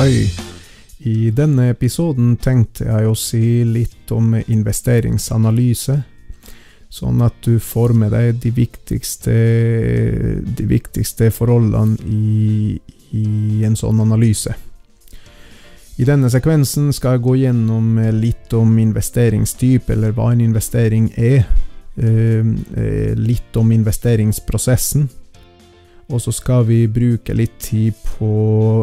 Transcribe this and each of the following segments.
Hei. I denne episoden tenkte jeg å si litt om investeringsanalyse, sånn at du får med deg de viktigste, de viktigste forholdene i, i en sånn analyse. I denne sekvensen skal jeg gå gjennom litt om investeringstype, eller hva en investering er. Eh, eh, litt om investeringsprosessen og så skal vi bruke litt tid på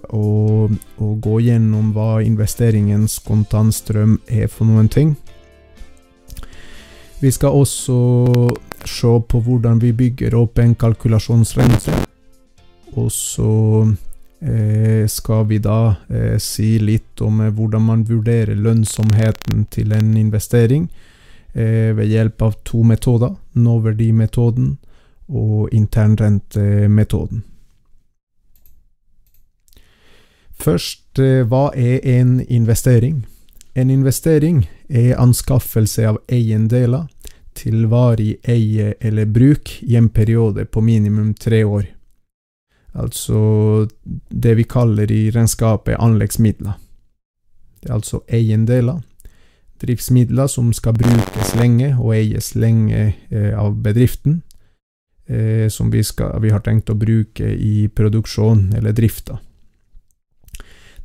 å, å gå gjennom hva investeringens kontantstrøm er for noen ting. Vi skal også se på hvordan vi bygger opp en kalkulasjonsrense. Og så eh, skal vi da eh, si litt om eh, hvordan man vurderer lønnsomheten til en investering eh, ved hjelp av to metoder. Nåverdimetoden og internrentemetoden. Først, eh, hva er en investering? En investering er anskaffelse av eiendeler til varig eie eller bruk i en periode på minimum tre år. Altså det vi kaller i regnskapet anleggsmidler. Det er altså eiendeler, driftsmidler som skal brukes lenge og eies lenge eh, av bedriften, eh, som vi, skal, vi, har tenkt å bruke i produksjon eller drifta.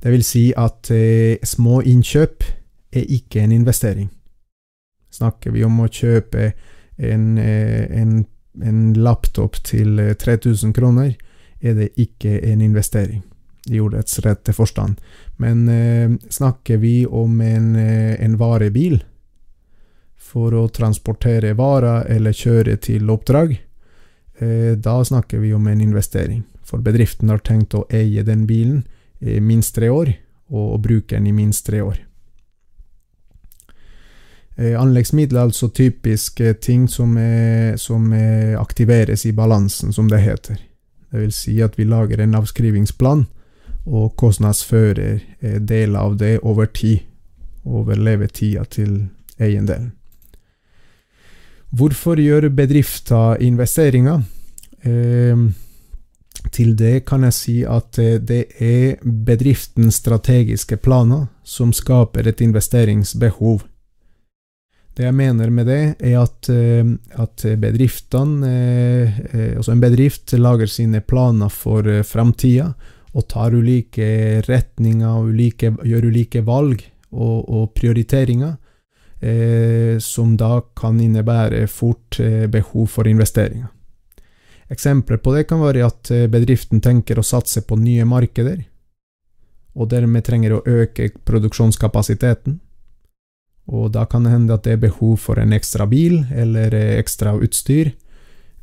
Det vil si at eh, små innkjøp er ikke en investering. Snakker vi om å kjøpe en, eh, en, en laptop til 3000 eh, kroner, er det ikke en investering i ordets rette forstand. Men eh, snakker vi om en, eh, en varebil for å transportere varer eller kjøre til oppdrag, da snakker vi om en investering. For bedriften har tenkt å eie den bilen i minst tre år, og bruke den i minst tre år. Eh, anleggsmidler er altså typiske ting som, er, som er aktiveres i balansen, som det heter. Det vil si at vi lager en avskrivingsplan og kostnadsfører eh, deler av det over tid, over levetida til eiendelen. Hvorfor gjør bedrifter investeringer? Eh, til det kan jeg si at eh, det er bedriftens strategiske planer som skaper et investeringsbehov. Det jeg mener med det, er at, eh, at bedriftene eh, Altså en bedrift lager sine planer for framtida og tar ulike retninger og ulike, gjør ulike valg og, og prioriteringer eh, som da kan innebære fort eh, behov for investeringer. Eksempler på det kan være at eh, bedriften tenker å satse på nye markeder, og dermed trenger å øke produksjonskapasiteten. Og da kan det hende at det er behov for en ekstra bil eller eh, ekstra utstyr.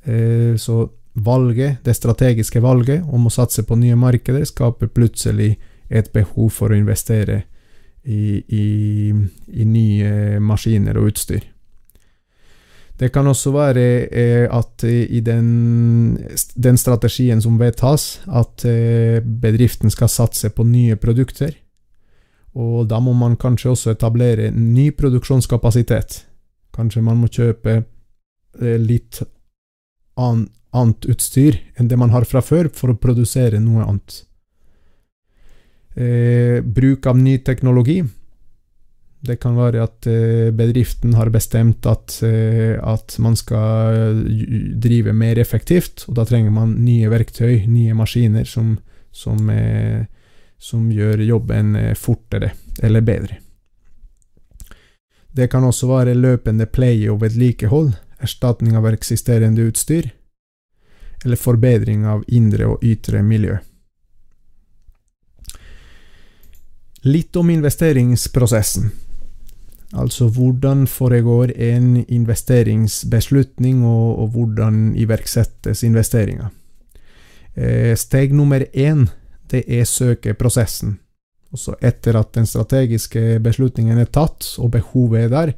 Eh, så valget, det strategiske valget om å satse på nye markeder, skaper plutselig et behov for å investere i, i, nye maskiner og utstyr. Det kan også være eh, at i den, den, strategien som vedtas, at eh, bedriften skal satse på nye produkter. Og da må man kanskje også etablere ny produksjonskapasitet. Kanskje man må kjøpe eh, litt an, annet utstyr enn det man har fra før, for å produsere noe annet. Eh, bruk av ny teknologi. Det kan være at eh, bedriften har bestemt at, eh, at, man skal drive mer effektivt, og da trenger man nye verktøy, nye maskiner, som, som, eh, som gjør jobben eh, fortere eller bedre. Det kan også være løpende pleie og vedlikehold, erstatning av eksisterende utstyr, eller forbedring av indre og ytre miljø. Litt om investeringsprosessen. Altså hvordan foregår en investeringsbeslutning, og, og hvordan iverksettes investeringer. Eh, steg nummer én det er søkeprosessen. Også etter at den strategiske beslutningen er tatt, og behovet er der,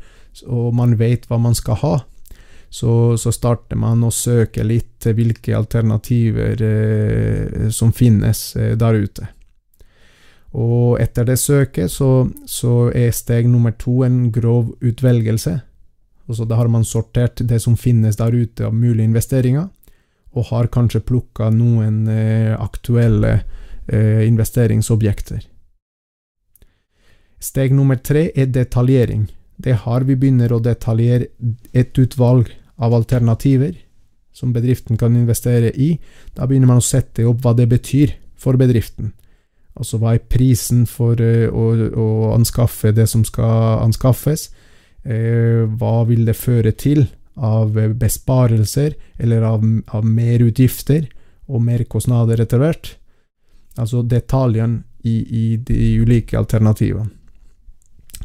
og man vet hva man skal ha, så, så starter man å søke litt hvilke alternativer eh, som finnes eh, der ute. Og etter det søket så, så, er steg nummer to en grov utvelgelse. Og så da har man sortert det som finnes der ute av mulige investeringer, og har kanskje plukka noen eh, aktuelle eh, investeringsobjekter. Steg nummer tre er detaljering. Det har vi begynner å detaljere et utvalg av alternativer som bedriften kan investere i. Da begynner man å sette opp hva det betyr for bedriften. Altså hva er prisen for uh, å, å, anskaffe det som skal anskaffes? Uh, hva vil det føre til av besparelser, eller av, av merutgifter og merkostnader etter hvert? Altså detaljene i, i de ulike alternativene.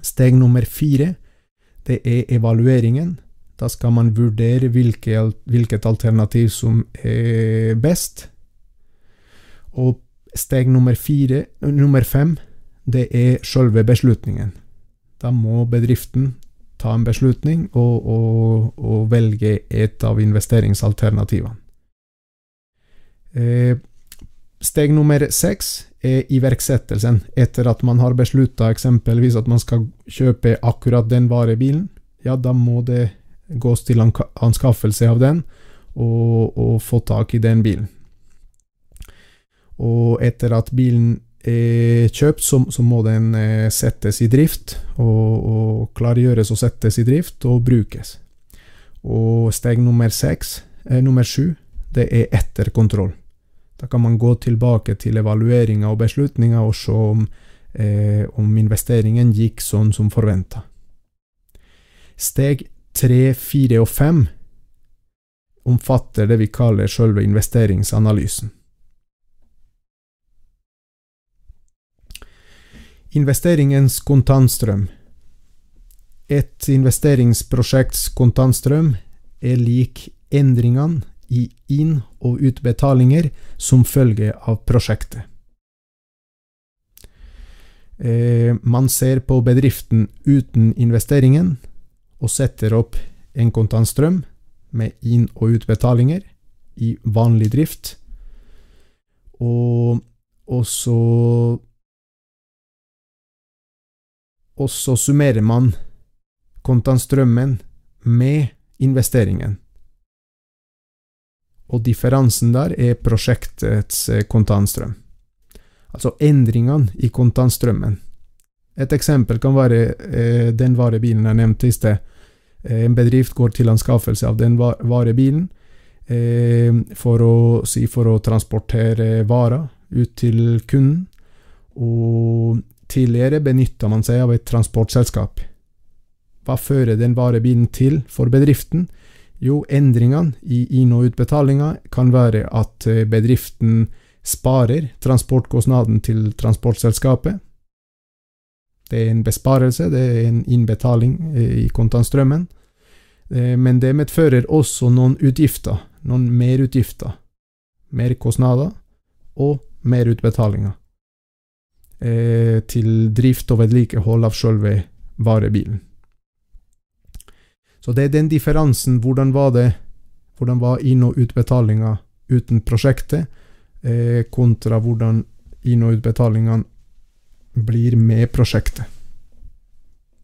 Steg nummer fire, det er evalueringen. Da skal man vurdere hvilke, hvilket alternativ som er best. Og steg nummer, fire, nummer fem, det er selve beslutningen. Da må bedriften ta en beslutning og, og, og velge et av investeringsalternativene. Eh, steg nummer seks er iverksettelsen etter at man har beslutta eksempelvis at man skal kjøpe akkurat den varebilen. Ja, da må det gås til anskaffelse av den, og, og få tak i den bilen. Og etter at bilen er kjøpt, så, så må den eh, settes i drift, og, og, klargjøres og settes i drift og brukes. Og steg nummer seks, eh, nummer sju, det er etterkontroll. Da kan man gå tilbake til evalueringa og beslutninga og se om, eh, om investeringen gikk sånn som forventa. Steg tre, fire og fem omfatter det vi kaller selve investeringsanalysen. Investeringens kontantstrøm. Et investeringsprosjekts kontantstrøm er lik endringene i inn- og utbetalinger som følge av prosjektet. Eh, man ser på bedriften uten investeringen og setter opp en kontantstrøm med inn- og utbetalinger i vanlig drift. Og, og så Og så summerer man kontantstrømmen med investeringen og differansen der er prosjektets eh, kontantstrøm. Altså endringene i kontantstrømmen. Et eksempel kan være eh, den varebilen jeg nevnte i sted. Eh, en bedrift går til anskaffelse av den varebilen for, å, si, for å transportere varer ut til kunden. Og tidligere benytta man seg av et transportselskap. Hva fører den varebilen til for bedriften? Jo, endringene i inn- og utbetalinga kan være at eh, bedriften sparer transportkostnaden til transportselskapet. Det er en besparelse, det er en innbetaling eh, i kontantstrømmen. Eh, men det medfører også noen utgifter, noen merutgifter. Merkostnader og merutbetalinger. Til drift og vedlikehold av selve varebilen. Så det er den differansen. Hvordan var det Hvordan var inn- og utbetalinga uten prosjektet, eh, kontra hvordan inn- og utbetalingene blir med prosjektet.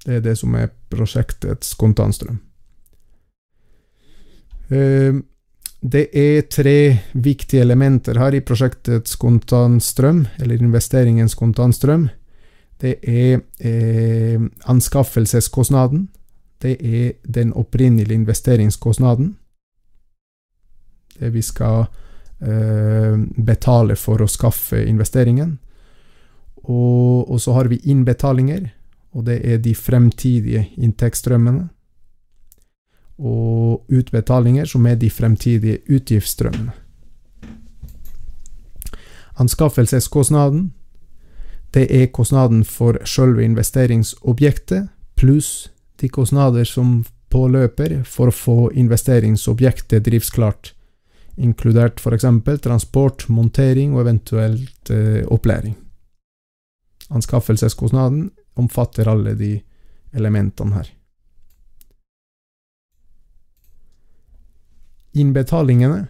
Det er det som er prosjektets kontantstrøm. Eh, det er tre viktige elementer her i prosjektets kontantstrøm, eller investeringens kontantstrøm. Det er eh, anskaffelseskostnaden, det er den opprinnelige investeringskostnaden. Det vi skal eh, betale for å skaffe investeringen. Og, og, så har vi innbetalinger, og det er de fremtidige inntektsstrømmene. Og utbetalinger, som er de fremtidige utgiftsstrømmene. Anskaffelseskostnaden, det er kostnaden for selve investeringsobjektet pluss de kostnader som påløper for å få investeringsobjektet driftsklart, inkludert f.eks. transport, montering og eventuelt eh, opplæring. Anskaffelseskostnaden omfatter alle de elementene her. Innbetalingene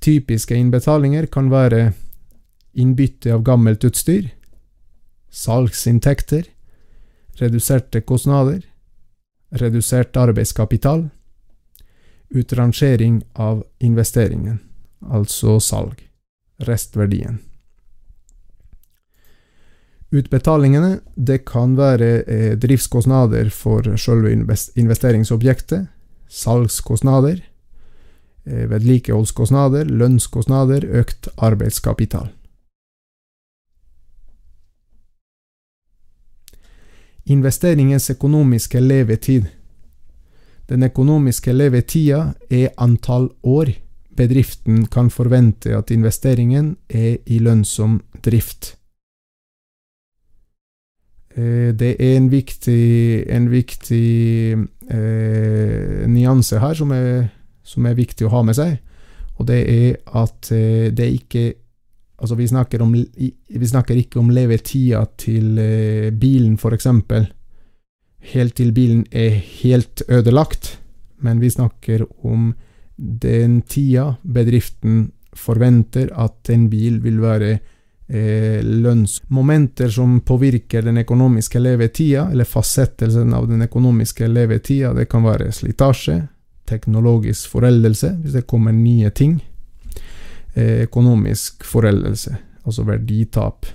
Typiske innbetalinger kan være innbytte av gammelt utstyr, salgsinntekter, reduserte kostnader, redusert arbeidskapital, utrangering av investeringen, altså salg, restverdien. Utbetalingene det kan være eh, driftskostnader for selve investeringsobjektet, salgskostnader, vedlikeholdskostnader, lønnskostnader, økt arbeidskapital. Investeringens økonomiske levetid. Den økonomiske levetida er antall år bedriften kan forvente at investeringen er i lønnsom drift. Eh, det er en viktig, en viktig eh, nyanse her som er, som er, viktig å ha med seg, og det er at det er ikke Altså, vi snakker, om, vi snakker ikke om levetida til eh, bilen, eksempel, helt til bilen er helt ødelagt, men vi snakker om den tida bedriften forventer at en bil vil være eh, lønnsmomenter som påvirker den økonomiske levetida, eller fastsettelsen av den økonomiske levetida. Det kan være slitasje, teknologisk foreldelse, hvis det kommer nye ting, eh, økonomisk foreldelse, altså verditap.